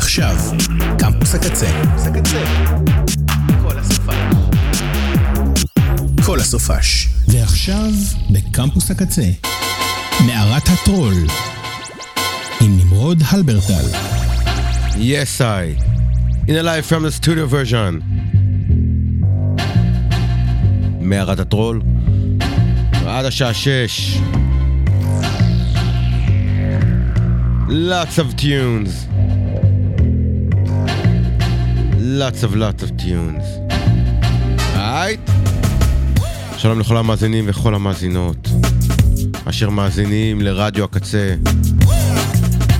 ועכשיו, קמפוס הקצה. כל הסופש. ועכשיו, בקמפוס הקצה, מערת הטרול, עם נמרוד הלברטל. Yes, I. In a live from the studio version. מערת הטרול, עד השעה שש. Lots of tunes. Lots of lots of tunes. Alright? שלום לכל המאזינים וכל המאזינות. אשר מאזינים לרדיו הקצה.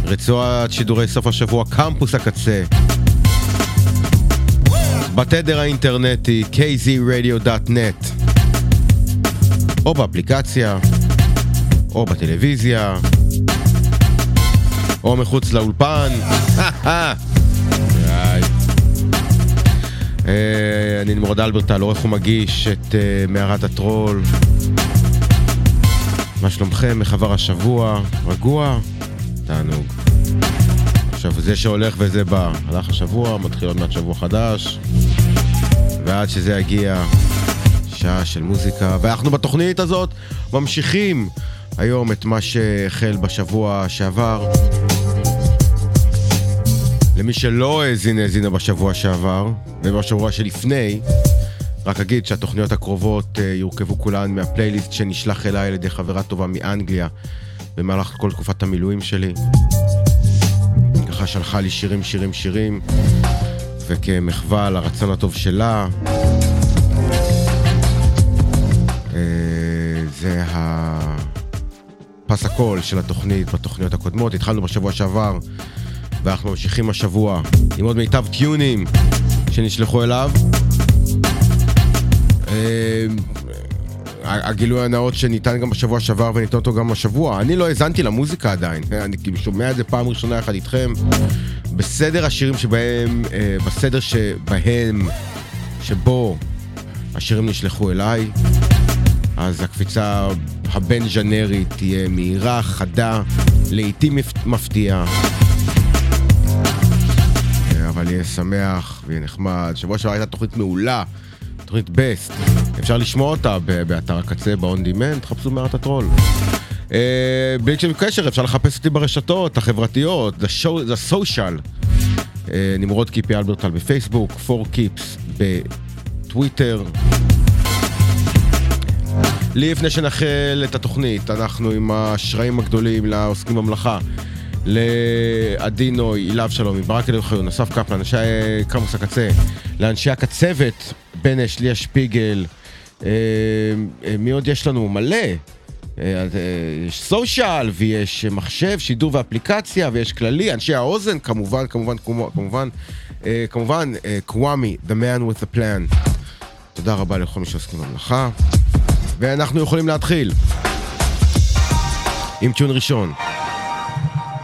רצועת שידורי סוף השבוע קמפוס הקצה. בתדר האינטרנטי kzradio.net או באפליקציה או בטלוויזיה או מחוץ לאולפן אני נמרוד אלברטל, עורך ומגיש את אה, מערת הטרול. מה שלומכם? איך עבר השבוע? רגוע? תענוג. עכשיו, זה שהולך וזה בא. הלך השבוע, מתחיל עוד מעט שבוע חדש. ועד שזה יגיע, שעה של מוזיקה. ואנחנו בתוכנית הזאת ממשיכים היום את מה שהחל בשבוע שעבר. למי שלא האזין, האזינה בשבוע שעבר, ובשבוע שלפני, רק אגיד שהתוכניות הקרובות אה, יורכבו כולן מהפלייליסט שנשלח אליי על ידי חברה טובה מאנגליה במהלך כל תקופת המילואים שלי. ככה שלחה לי שירים, שירים, שירים, וכמחווה לרצון הטוב שלה, אה, זה הפס הקול של התוכנית בתוכניות הקודמות. התחלנו בשבוע שעבר, ואנחנו ממשיכים השבוע עם עוד מיטב טיונים שנשלחו אליו. אה, הגילוי הנאות שניתן גם בשבוע שעבר וניתן אותו גם השבוע. אני לא האזנתי למוזיקה עדיין, אני כאילו שומע את זה פעם ראשונה יחד איתכם. בסדר השירים שבהם, אה, בסדר שבהם, שבו השירים נשלחו אליי, אז הקפיצה הבין ז'אנרית תהיה מהירה, חדה, לעיתים מפתיעה. אבל יהיה שמח ויהיה נחמד. שבוע שעבר הייתה תוכנית מעולה, תוכנית בסט. אפשר לשמוע אותה באתר הקצה, ב-on demand, תחפשו מערת הטרול. Uh, בלי קשר קשר, אפשר לחפש אותי ברשתות החברתיות, the, show, the social. Uh, נמרוד קיפי אלברטל בפייסבוק, 4 קיפס בטוויטר. לי לפני שנחל את התוכנית, אנחנו עם השרעים הגדולים לעוסקים במלאכה. לעדי נוי, אבשלום, מברק אלוחיון, אסף קפלן, אנשי קמוס הקצה, לאנשי הקצבת, בנש, ליה שפיגל, אה, אה, מי עוד יש לנו? מלא. אה, יש סושיאל ויש מחשב, שידור ואפליקציה ויש כללי, אנשי האוזן, כמובן, כמובן, כמובן, כמובן, קוואמי, the man with the plan. תודה רבה לכל מי שעוסקים במלאכה. ואנחנו יכולים להתחיל עם טיון ראשון.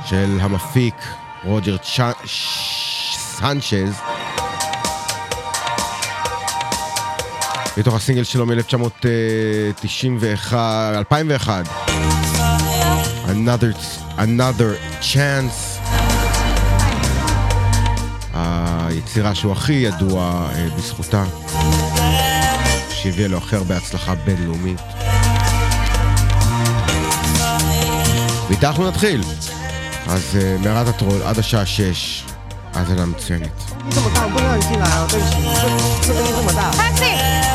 של המפיק רוג'ר סנצ'ז. מתוך הסינגל שלו מ-1991, 2001. Another, another chance. היצירה שהוא הכי ידוע uh, בזכותה, שהביאה לו הכי הרבה הצלחה בינלאומית. ואיתה אנחנו נתחיל. אז uh, מערת הטרול עד השעה שש, האזנה מצוינת. 这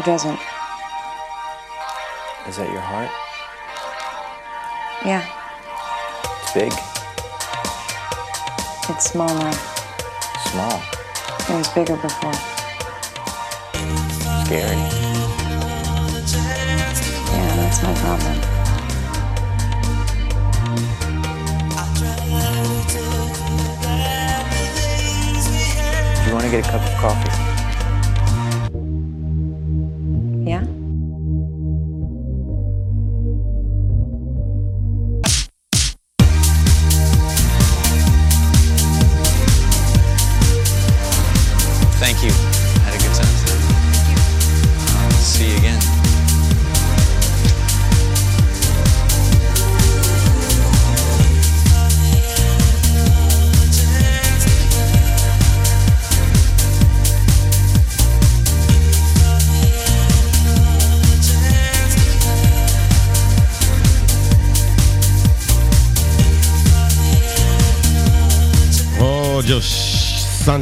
Who doesn't? Is that your heart? Yeah. It's big. It's small now. Small? It was bigger before. Scary. Yeah, that's my problem. you want to get a cup of coffee?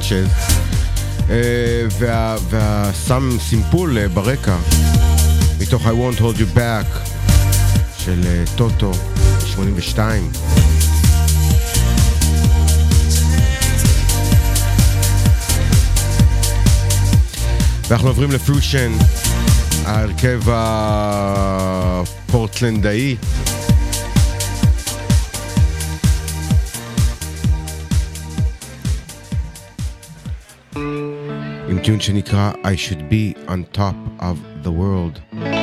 של... אה, וה, והסם סימפול אה, ברקע, מתוך I won't hold you back של אה, טוטו, 82. ואנחנו עוברים לפלושן, ההרכב הפורטלנדאי. טיון שנקרא I should be on top of the world.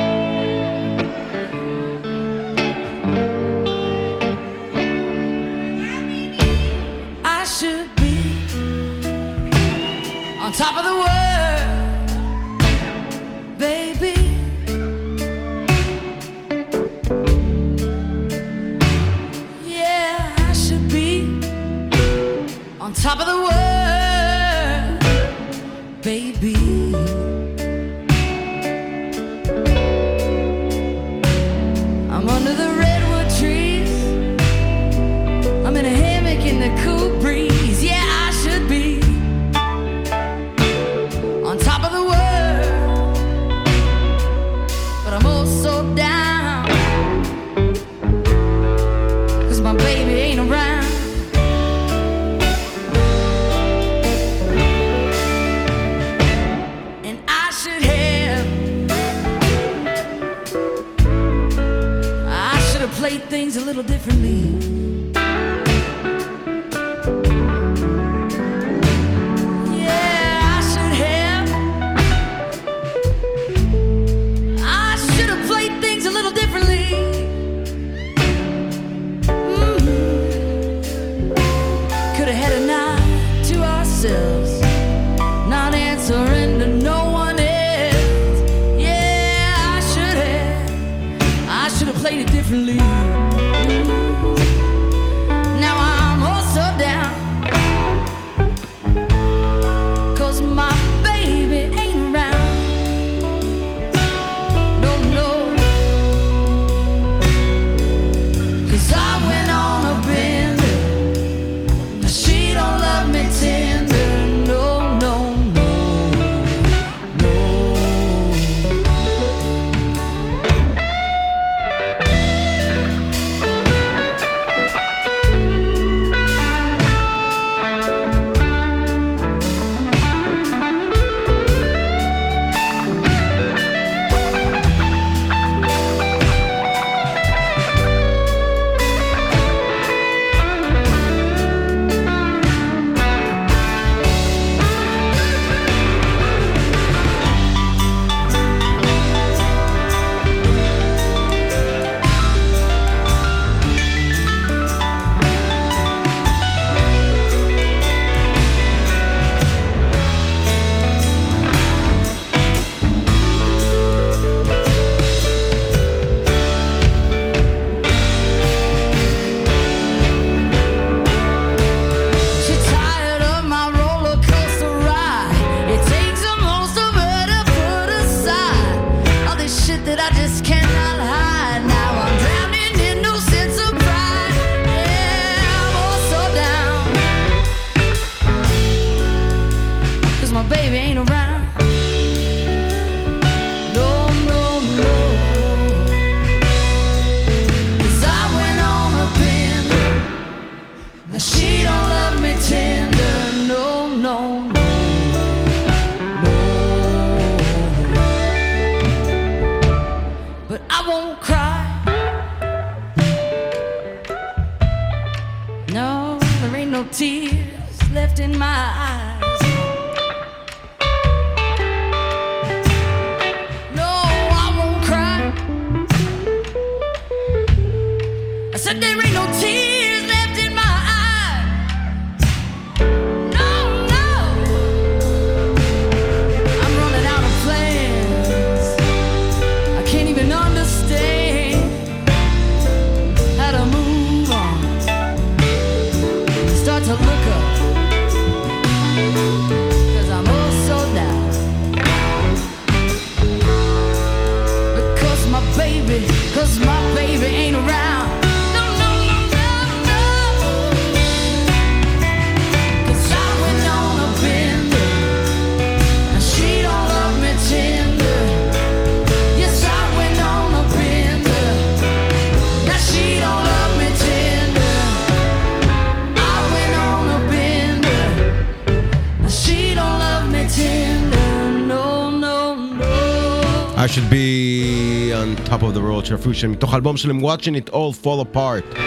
World של הפיושן מתוך האלבום שלהם Watching it all fall apart.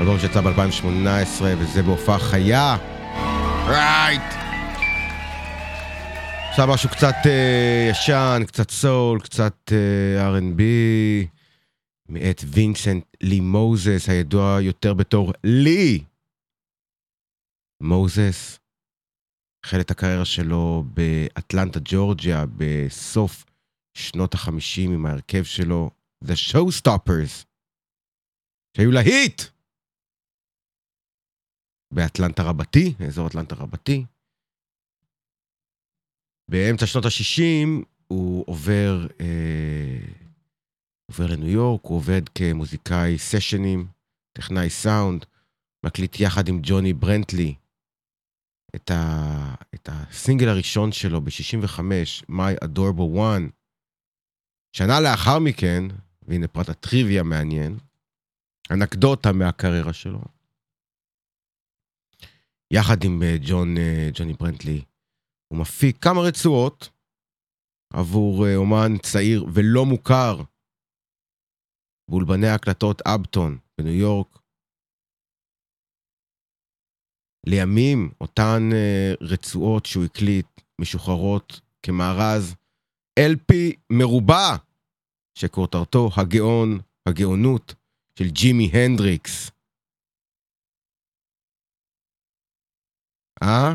אלבום שיצא ב-2018 וזה בהופעה חיה. רייט. עכשיו משהו קצת אה, ישן, קצת סול, קצת אה, R&B, מאת וינסנט לי מוזס, הידוע יותר בתור לי. מוזס החל את הקריירה שלו באטלנטה, ג'ורג'יה, בסוף שנות החמישים עם ההרכב שלו, The Showstoppers, שהיו להיט באטלנטה רבתי, אזור אטלנטה רבתי. באמצע שנות ה-60 הוא עובר, אה, עובר לניו יורק, הוא עובד כמוזיקאי סשנים, טכנאי סאונד, מקליט יחד עם ג'וני ברנטלי את, ה, את הסינגל הראשון שלו ב-65, My Adorable One. שנה לאחר מכן, והנה פרט הטריוויה מעניין, אנקדוטה מהקריירה שלו, יחד עם אה, ג'ון, אה, ג'וני ברנטלי, הוא מפיק כמה רצועות עבור אה, אומן צעיר ולא מוכר באולפני ההקלטות אבטון בניו יורק. לימים אותן רצועות שהוא הקליט משוחררות כמארז LP מרובע שכותרתו הגאון, הגאונות של ג'ימי הנדריקס. אה?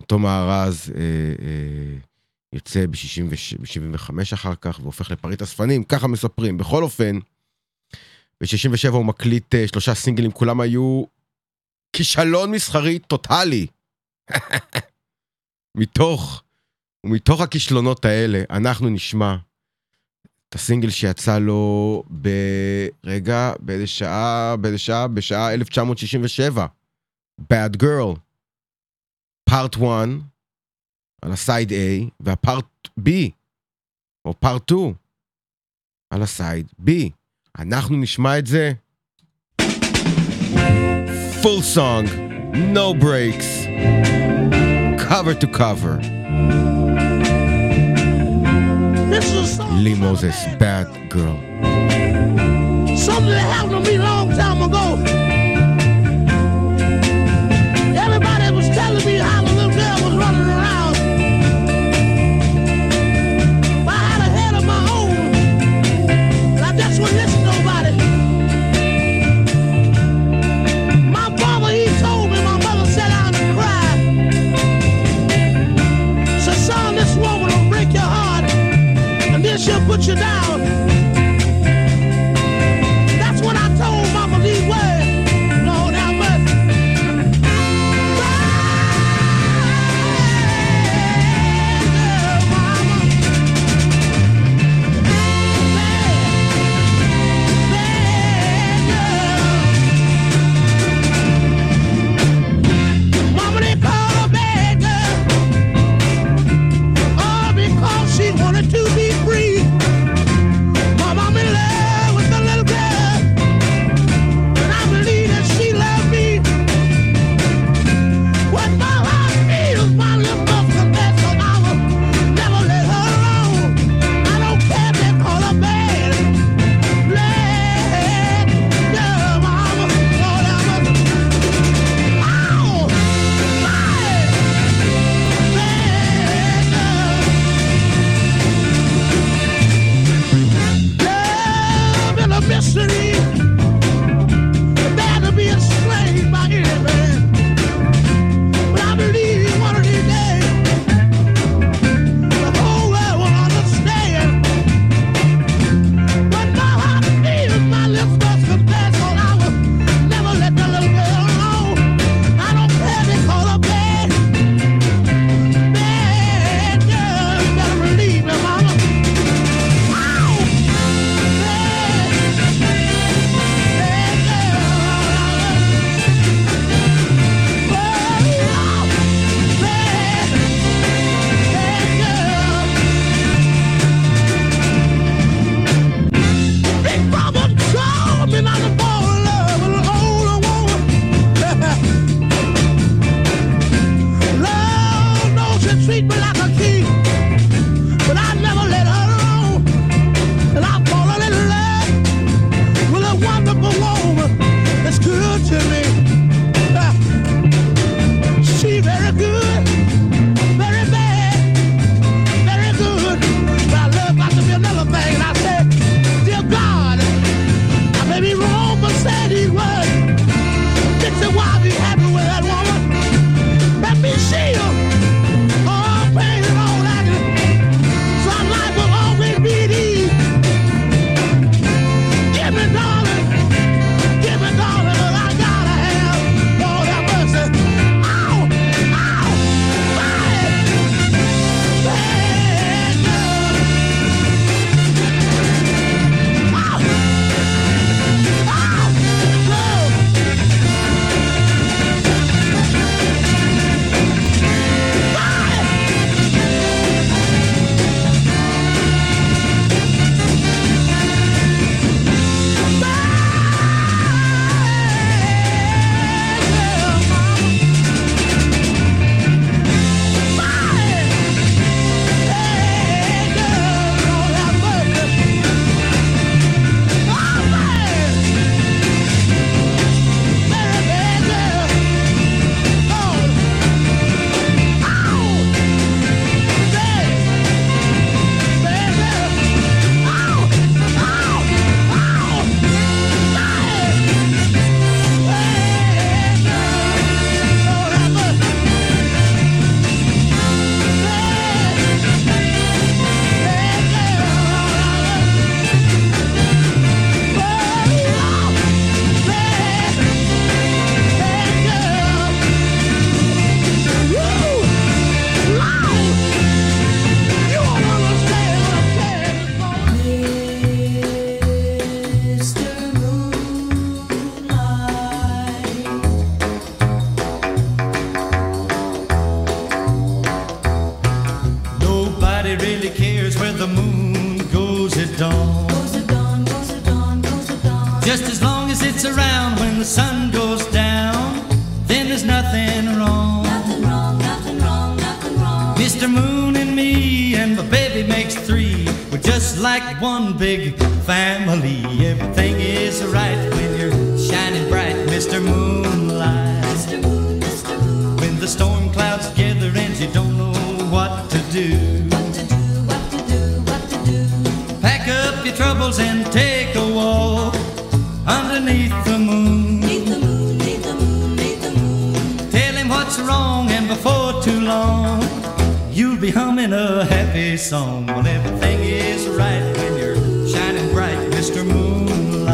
אותו מארז אה, אה, יוצא ב-75 אחר כך והופך לפריט אספנים, ככה מספרים. בכל אופן, ב-67 הוא מקליט אה, שלושה סינגלים, כולם היו כישלון מסחרי טוטאלי. מתוך, ומתוך הכישלונות האלה, אנחנו נשמע הסינגל שיצא לו ברגע, באיזה שעה, באיזה שעה, בשעה 1967. Bad Girl. פארט 1 על הסייד A והפארט B, או פארט 2 על הסייד B. אנחנו נשמע את זה. full song, no breaks, cover to cover. This is Bad Girl. something that happened to me long time ago. destiny. Underneath the moon. Tell him what's wrong, and before too long, you'll be humming a happy song. When everything is right when you're shining bright, Mr. Moonlight.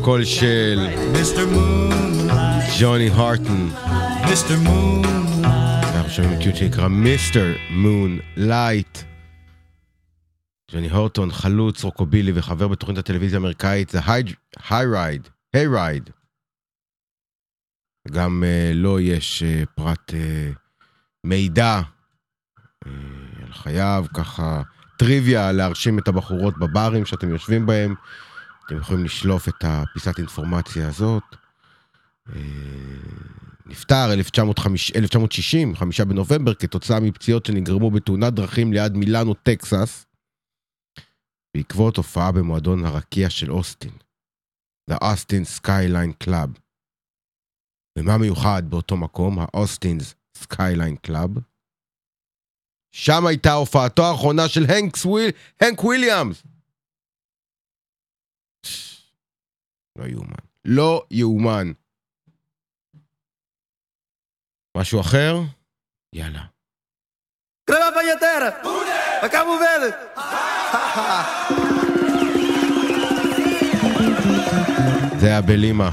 הקול של ג'וני הורטון. אנחנו שומעים טיוט שנקרא Mister Moonlight. ג'וני הורטון, חלוץ רוקבילי וחבר בתוכנית הטלוויזיה האמריקאית The Hayride, Hayride. גם אה, לו יש אה, פרט אה, מידע אה, על חייו, ככה טריוויה להרשים את הבחורות בברים שאתם יושבים בהם. אתם יכולים לשלוף את הפיסת אינפורמציה הזאת. אה, נפטר 1950 1960, חמישה בנובמבר, כתוצאה מפציעות שנגרמו בתאונת דרכים ליד מילאנו, טקסס, בעקבות הופעה במועדון הרקיע של אוסטין, The Austin Skyline Club. ומה מיוחד באותו מקום, ה Austin's Skyline Club? שם הייתה הופעתו האחרונה של הנק וויליאמס. לא יאומן. לא יאומן. משהו אחר? יאללה. Pañetera. A Cabo Verde. זה היה בלימה.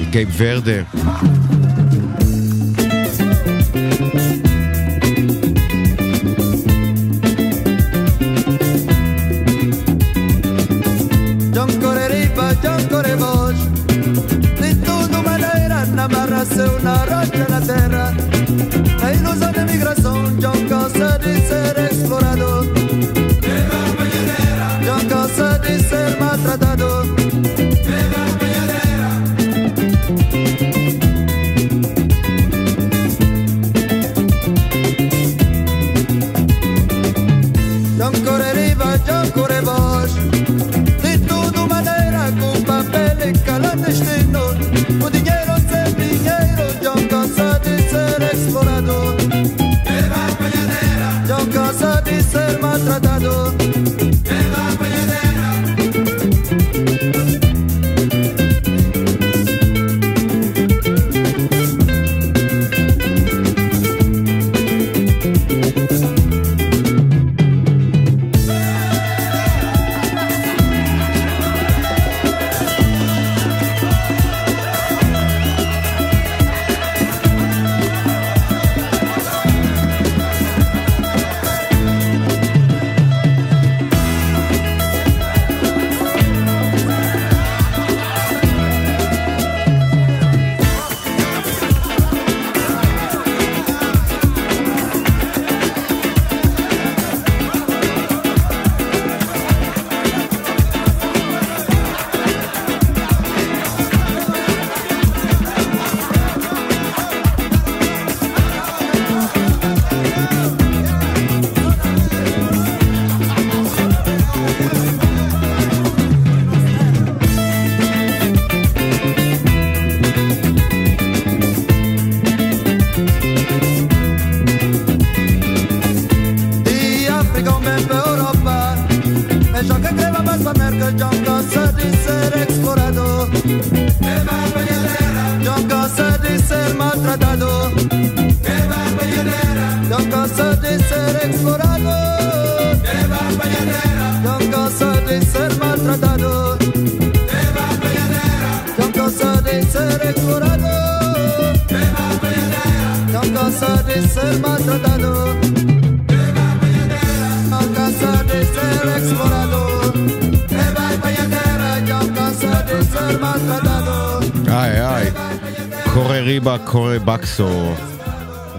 מקייפ ורדה. this. De ser maltratado איי איי, corre arriba, corre abajo,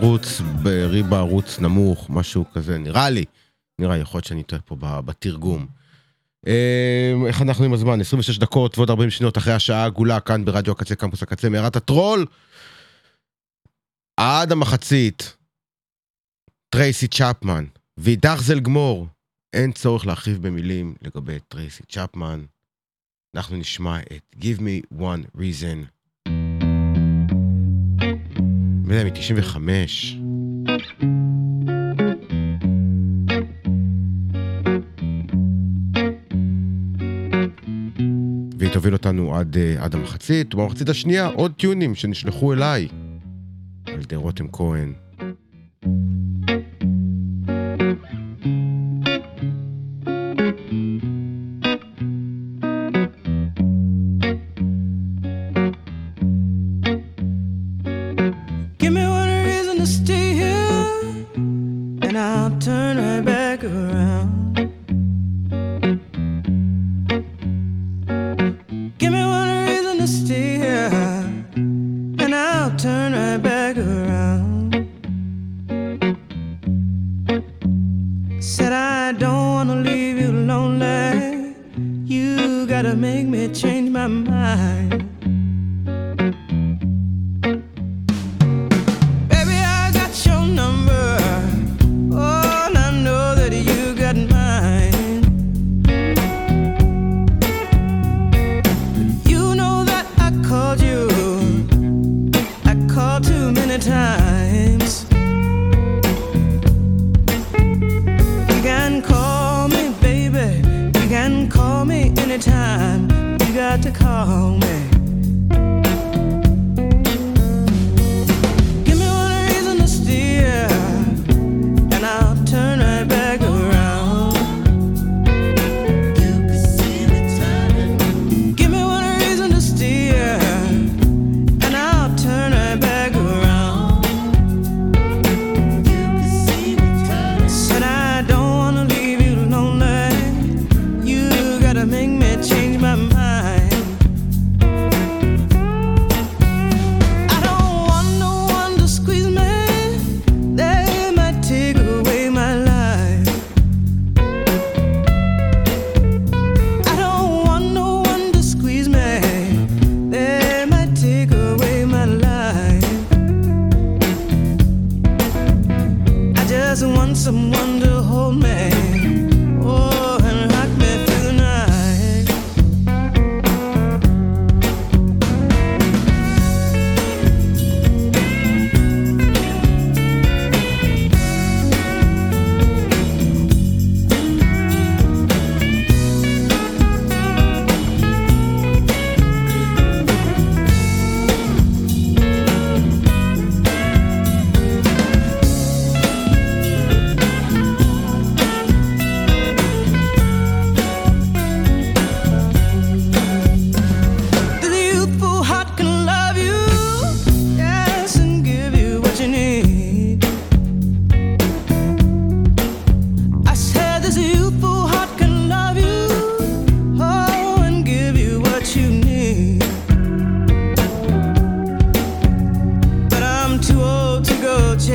רוץ בריבה, רוץ נמוך, משהו כזה, נראה לי. נראה, לי, יכול להיות שאני טועה פה בתרגום. אמ, איך אנחנו עם הזמן? 26 דקות ועוד 40 שניות אחרי השעה העגולה, כאן ברדיו הקצה, קמפוס הקצה, מערת הטרול. עד המחצית, טרייסי צ'פמן, ואידך גמור. אין צורך להרחיב במילים לגבי טרייסי צ'פמן. אנחנו נשמע את Give Me One Reason. מ-95. והיא תוביל אותנו עד, אה, עד המחצית, ובמחצית השנייה עוד טיונים שנשלחו אליי על ידי רותם כהן.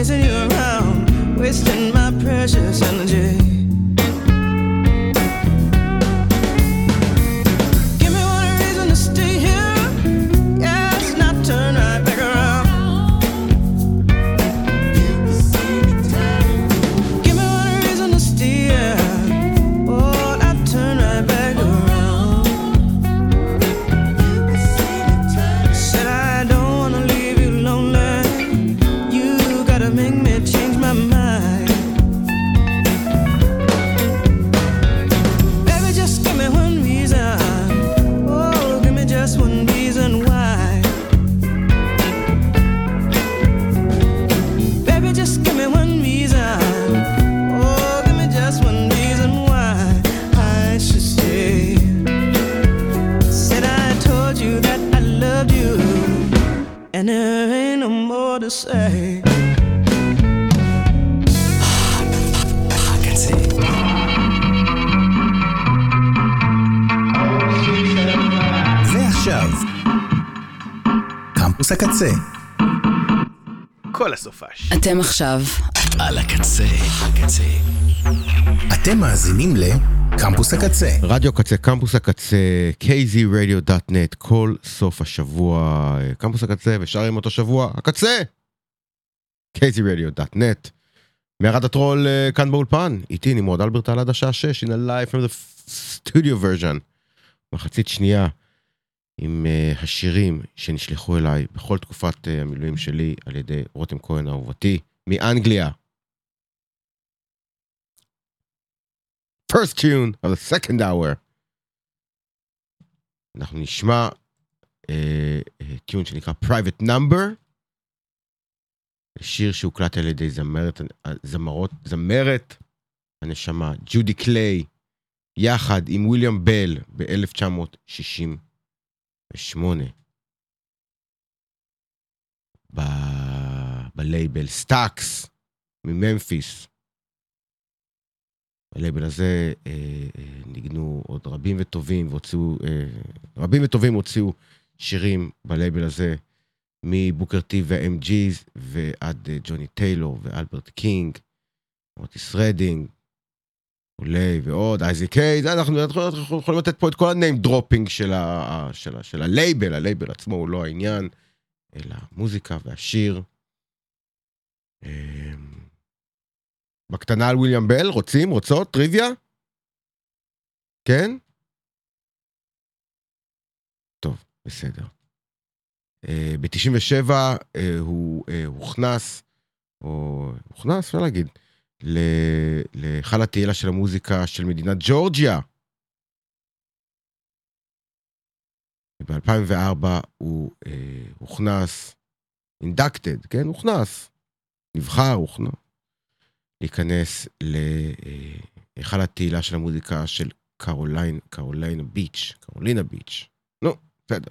chasing you around, wasting my precious and הקצה. כל הסופש. אתם עכשיו על הקצה. הקצה. אתם מאזינים לקמפוס הקצה. רדיו קצה, קמפוס הקצה, kzradio.net, כל סוף השבוע, אה, קמפוס הקצה, ושאר ימות השבוע, הקצה! kzradio.net. מערת הטרול אה, כאן באולפן, איתי נמרוד אלברטל עד השעה 6, in a live from the studio version. מחצית שנייה עם uh, השירים שנשלחו אליי בכל תקופת uh, המילואים שלי על ידי רותם כהן אהובתי מאנגליה. first tune of the second hour. אנחנו נשמע טיון uh, שנקרא private number. שיר שהוקלט על ידי זמרת, זמרות, זמרת הנשמה, ג'ודי קליי, יחד עם וויליאם בל ב-1968. ב... בלייבל סטאקס מממפיס. בלייבל הזה אה, אה, ניגנו עוד רבים וטובים והוציאו, אה, רבים וטובים הוציאו שירים בלייבל הזה. מבוקר טי ועד אה, ג'וני טיילור ואלברט קינג, אוטיס רדינג, אולי ועוד, אייזיק הייז, אנחנו, יכולים לתת פה את כל ה name dropping של, ה, של, הלייבל, הלייבל עצמו הוא לא העניין, אלא המוזיקה והשיר. אמ, בקטנה על וויליאם בל, רוצים, רוצות, טריוויה? כן? טוב, בסדר. ב-97 הוא אה, הוכנס, או הוכנס, אפשר להגיד, להיכל התהילה של המוזיקה של מדינת ג'ורג'יה. ב-2004 הוא אה, הוכנס, אינדקטד, כן? הוכנס, נבחר, הוכנס, להיכנס להיכל התהילה של המוזיקה של קרוליין, קרוליינה ביץ', קרולינה ביץ'. נו, בסדר.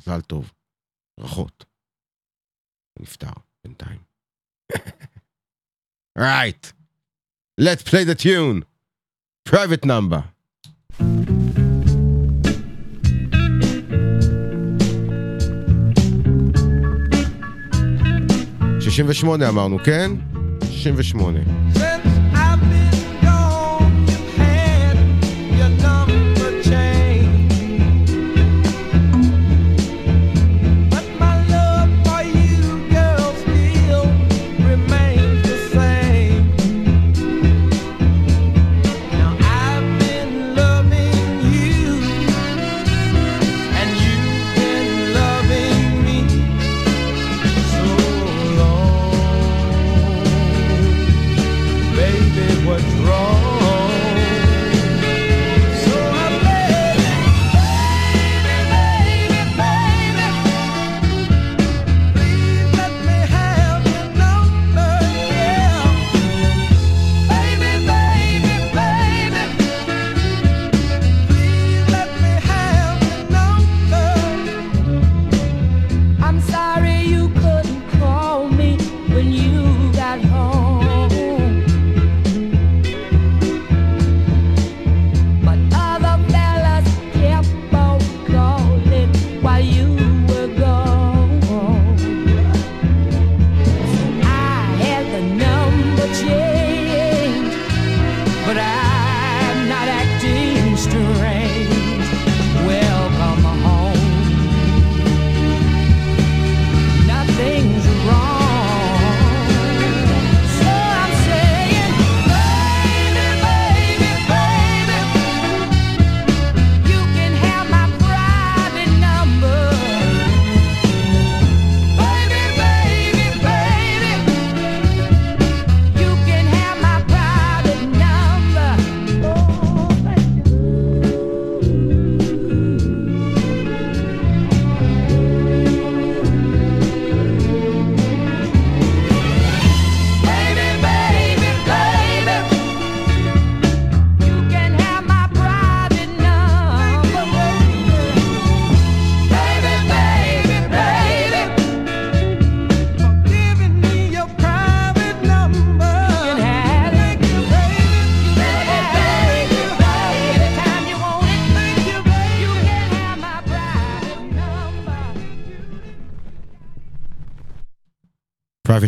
מזל טוב. ברכות. נפטר בינתיים. right. Let's play the tune. Private number. שישים ושמונה אמרנו, כן? שישים ושמונה.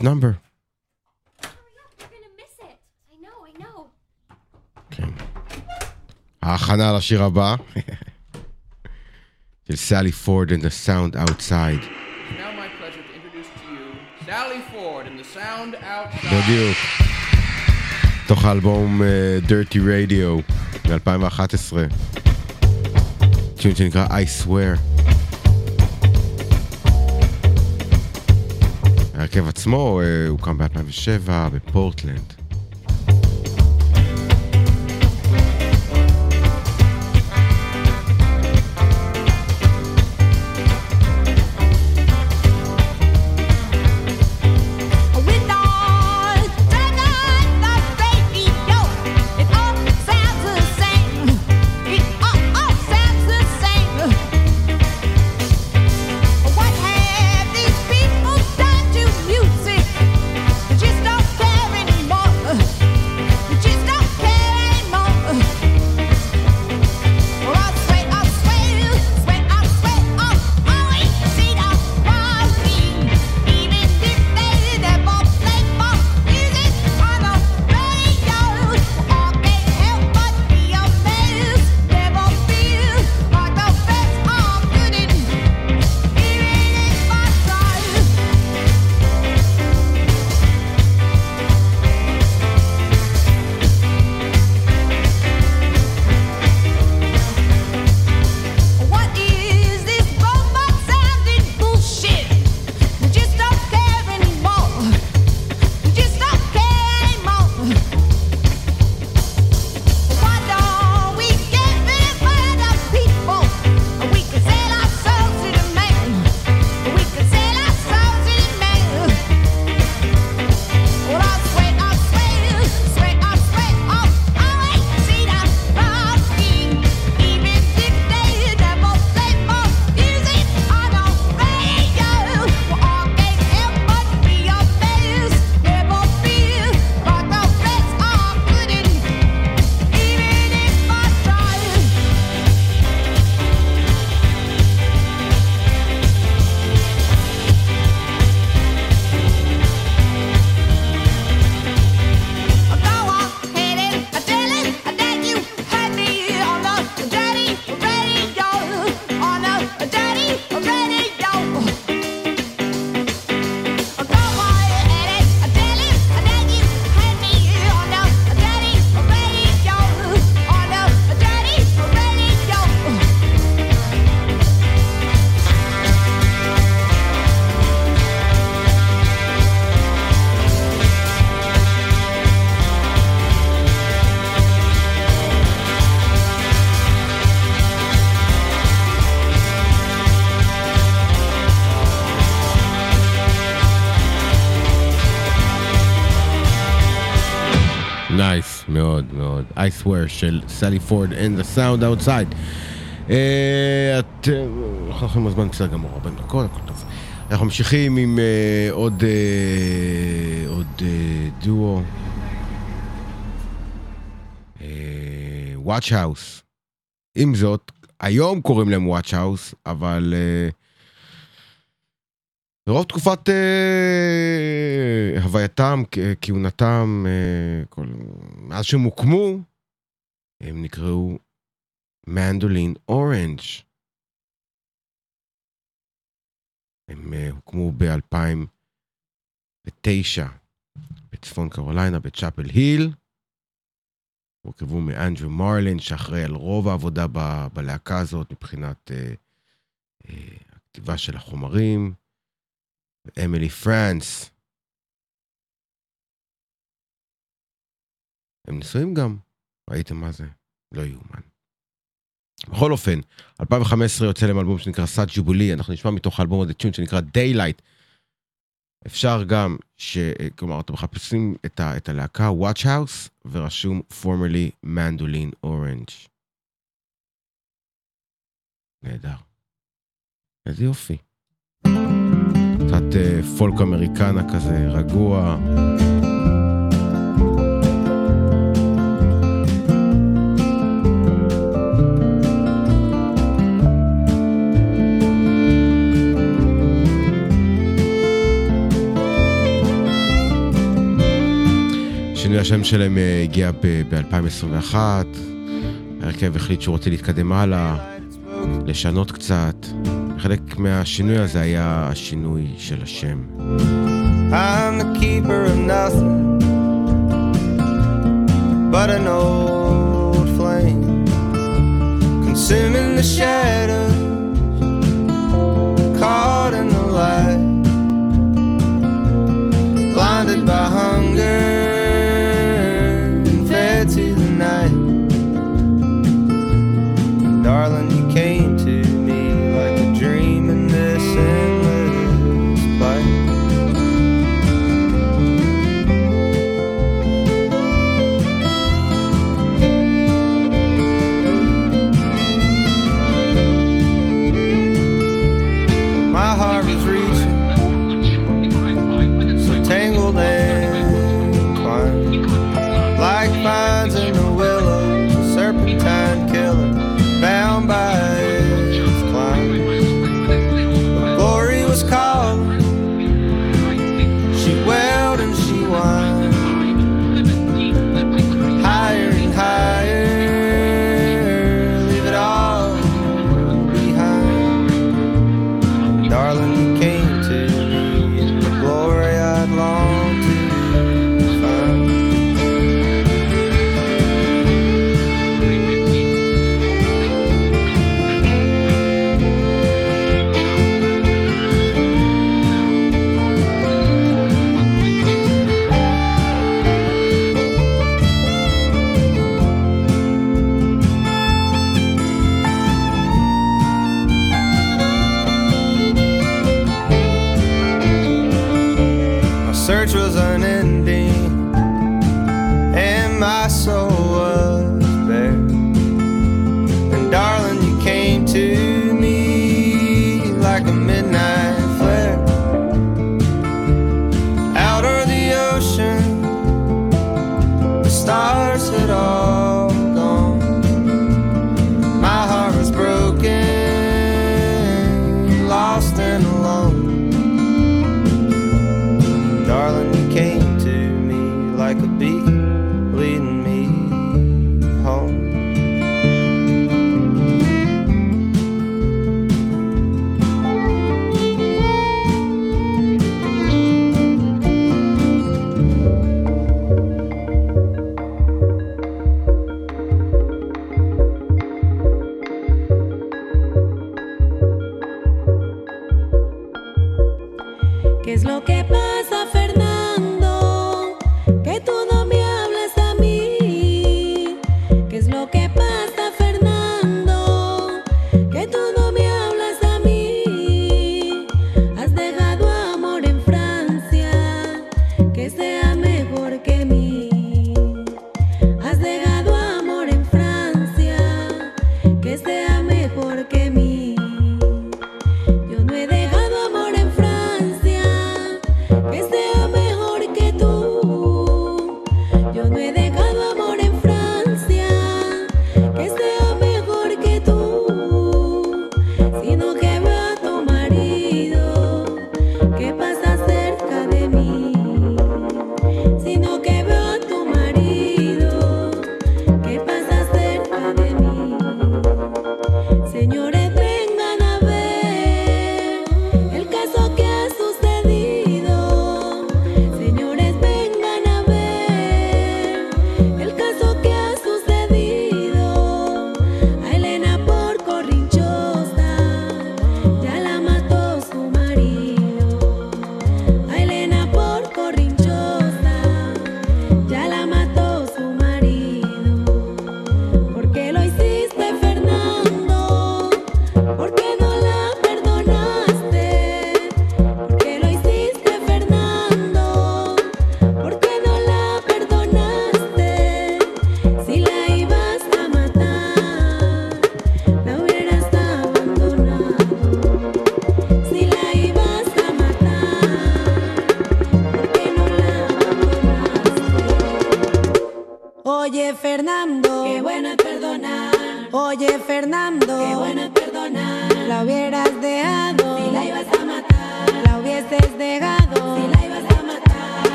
Private number. כן. ההכנה לשיר הבא. של סלי פורד and the sound outside. Now my pleasure to introduce to you Sally Ford and the sound outside. בדיוק. תוך האלבום אה, Dirty Radio מ-2011. טיון שנקרא I swear. ההרכב עצמו אה, הוקם ב-2007 בפורטלנד. I swear של סלי פורד and the sound outside. אה, את... אה, אנחנו יכולים בזמן בסדר גמור, 40 דקות, הכל טוב. אנחנו ממשיכים עם אה, עוד דואו. Watch House. עם זאת, היום קוראים להם Watch House, אבל ברוב תקופת הווייתם, כהונתם, מאז שהם הוקמו, הם נקראו מנדולין אורנג'. הם אה, הוקמו ב-2009 בצפון קרוליינה, בצ'אפל היל. הורכבו מאנדרו מרלין, שאחראי על רוב העבודה ב- בלהקה הזאת מבחינת אה, אה, הכתיבה של החומרים. אמילי פרנס. הם נשואים גם, ראיתם מה זה? לא יאומן. בכל אופן, 2015 יוצא להם אלבום שנקרא סאט ג'ובולי, אנחנו נשמע מתוך האלבום הזה טיון שנקרא Daylight. אפשר גם, ש... כלומר, אתם מחפשים את, ה... את הלהקה Watch House, ורשום formerly Mandolin Orange. נהדר. איזה יופי. קצת אה, פולק אמריקנה כזה, רגוע. השם שלהם הגיע ב-2021, ההרכב החליט שהוא רוצה להתקדם הלאה, לשנות קצת. חלק מהשינוי הזה היה השינוי של השם. I'm the keeper of nothing But an old flame Consuming the shadows Caught in the light Blinded by hunger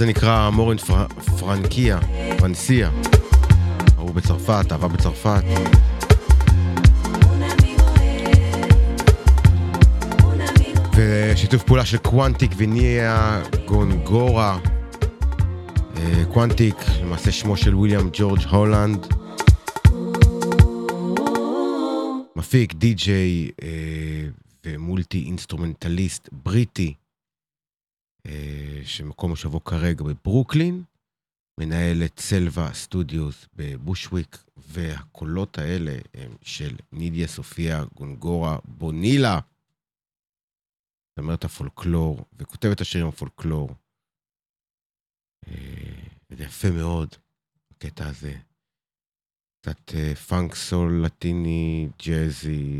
הזה נקרא Amor en Fr... Franquia, Francia. אהבה בצרפת, אהבה בצרפת. ושיתוף פעולה של קוונטיק ונידיה גונגורה. אה, קוונטיק, למעשה שמו של וויליאם ג'ורג' הולנד. מפיק, די-ג'יי אה, ו multi instrumentalist בריטי, שמקום מושבו כרגע בברוקלין, מנהל את Selva Studios בבושוויק, והקולות האלה הם של נידיה סופיה גונגורה בונילה, זמרת הפולקלור וכותבת השירים הפולקלור. אה, וזה יפה מאוד, הקטע הזה. קצת אה, פאנק סול לטיני, jazzy,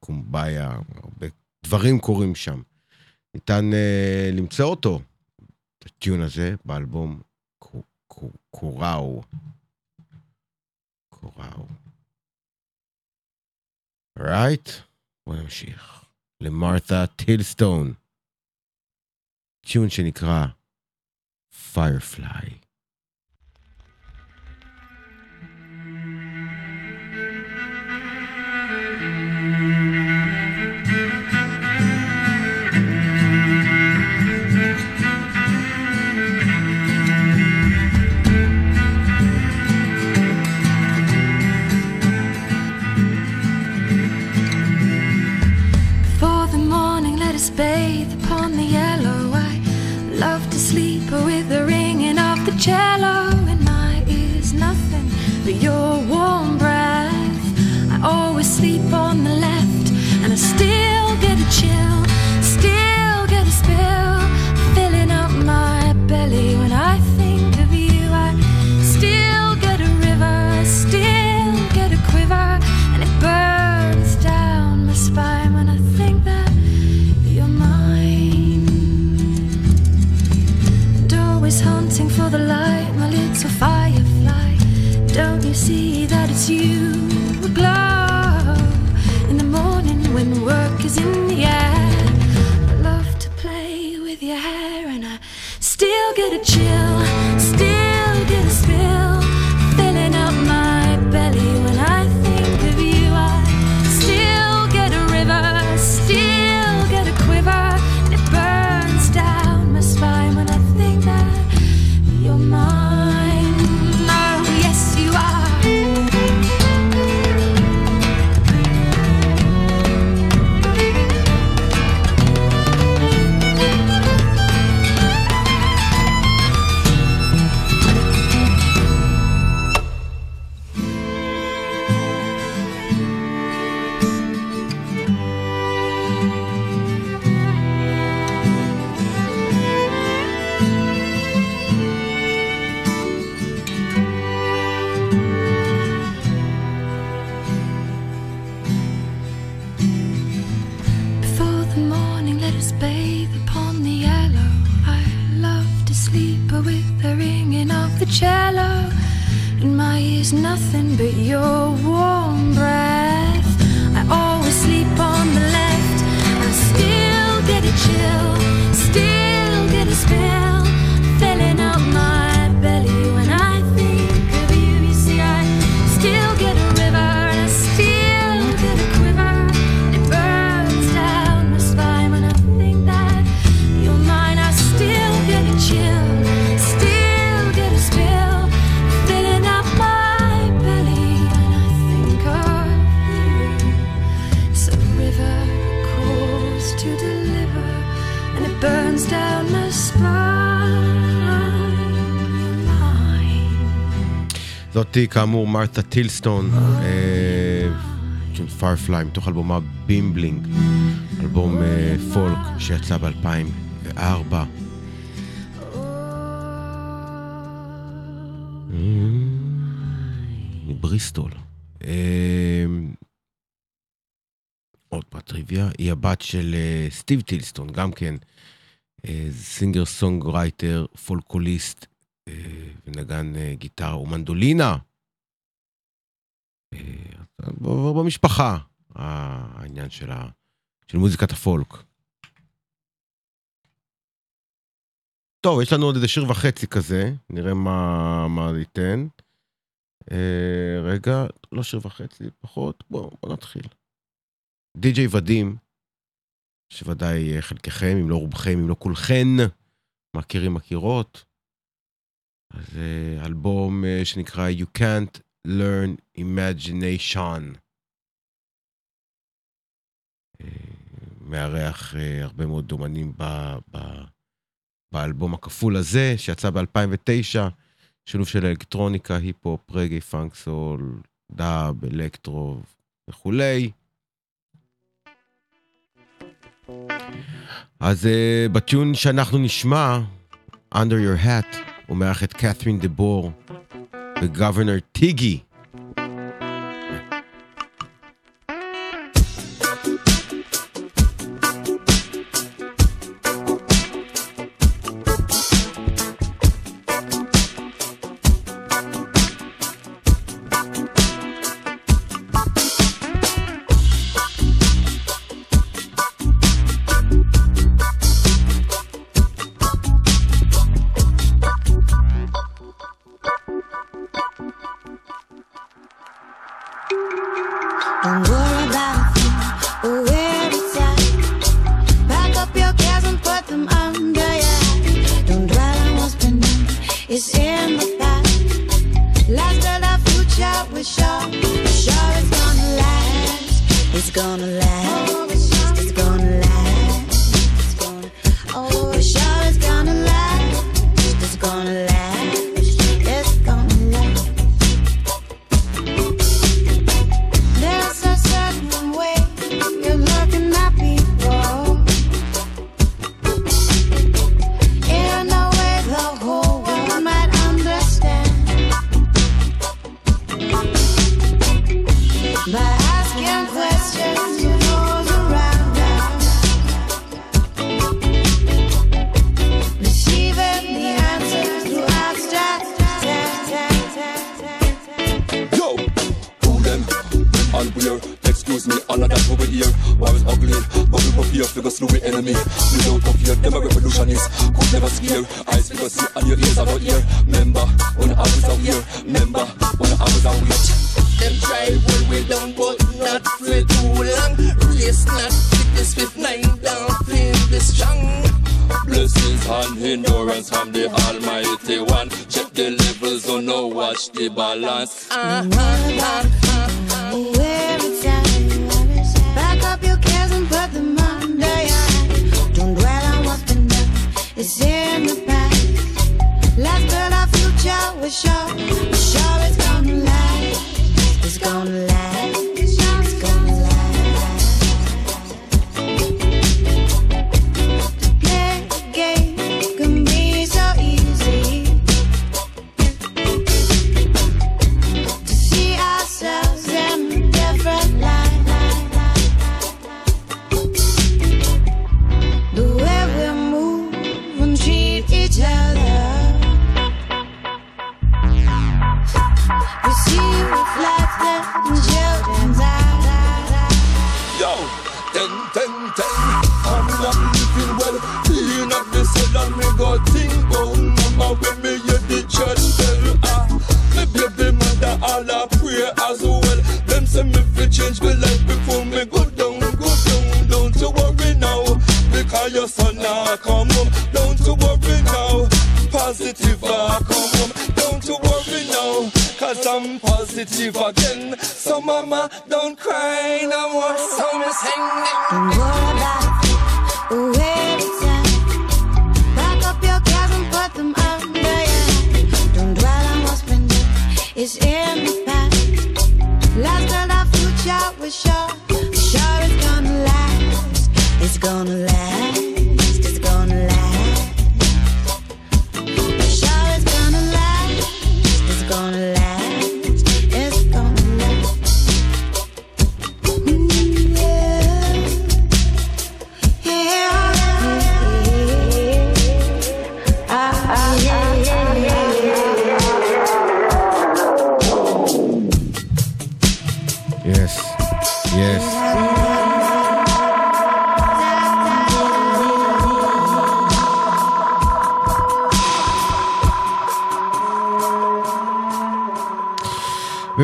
קומביה, הרבה דברים קורים שם. ניתן uh, למצוא אותו, את הטיון הזה, באלבום קו- קו- קוראו. קוראו. רייט? בוא נמשיך. למרת'ה טילסטון. טיון שנקרא Firefly. You? Burns down my spine. זאתי כאמור Martha Tilston, אה, של Firefly, מתוך אלבומה Bimbling, אלבום אה, פולק שיצא ב-2004. מבריסטול. אה, עוד פרט טריוויה, היא הבת של אה, סטיב טילסטון, גם כן singer songwriter, ווקליסט, ונגן אה, גיטרה ומנדולינה. אה, במשפחה, אה, העניין של, ה... של מוזיקת הפולק. טוב, יש לנו עוד איזה שיר וחצי כזה, נראה מה, מה ייתן. אה, רגע, לא שיר וחצי, פחות, בואו בוא נתחיל. די.ג'יי ודים, שוודאי אה, חלקכם, אם לא רובכם, אם לא כולכן, מכירים מכירות. זה אה, אלבום אה, שנקרא You Can't Learn Imagination. מארח הרבה מאוד אומנים ב, ב, באלבום הכפול הזה, שיצא ב-2009, שילוב של אלקטרוניקה, היפ-הופ, רגי, פאנק, סול, דאב, אלקטרו וכולי. אז אה, uh, בטיון שאנחנו נשמע, Under Your Hat, הוא מארח את קת'רין דה בור וגוונר טיגי.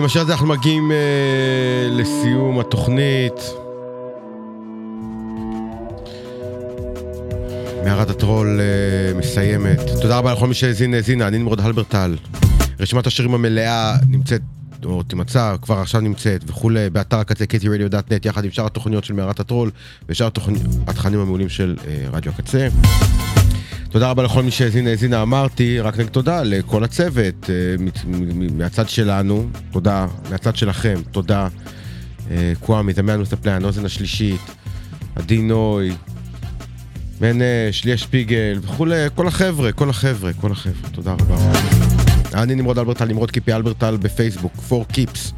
השיר הזה אנחנו מגיעים אה, לסיום התוכנית. מערת הטרול אה, מסיימת. תודה רבה לכל מי שהאזין, האזינה, אני נמרוד הלברטל. רשימת השירים המלאה נמצאת, או תימצא, כבר עכשיו נמצאת וכולי, באתר הקצה ktradio.net, יחד עם שאר התוכניות של מערת הטרול ושאר התכנים המעולים של אה, רדיו הקצה. תודה רבה לכל מי שהאזין, האזינה, אמרתי, רק נגיד תודה לכל הצוות, אה, מהצד שלנו, תודה, מהצד שלכם, תודה. אה, קוואמי, דמיין מספלן, אוזן השלישית, עדי נוי, מנש, ליה שפיגל וכולי, כל החבר'ה, כל החבר'ה, כל החבר'ה, תודה רבה. אני נמרוד אלברטל, נמרוד קיפי אלברטל בפייסבוק, 4 קיפס,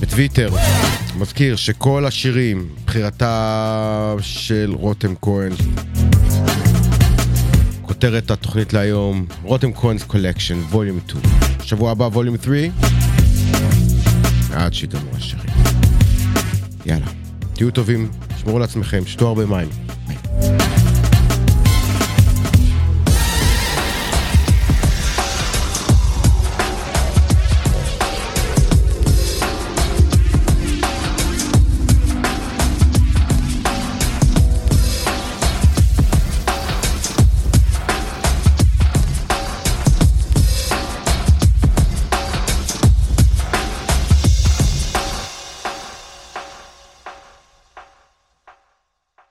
בטוויטר. מזכיר שכל השירים, בחירתה של רותם כהן, כותרת התוכנית להיום, רותם כהן's collection, volume 2. שבוע הבא volume 3, עד שיגמרו השירים. יאללה, תהיו טובים, שמרו על עצמכם, שתו הרבה מים.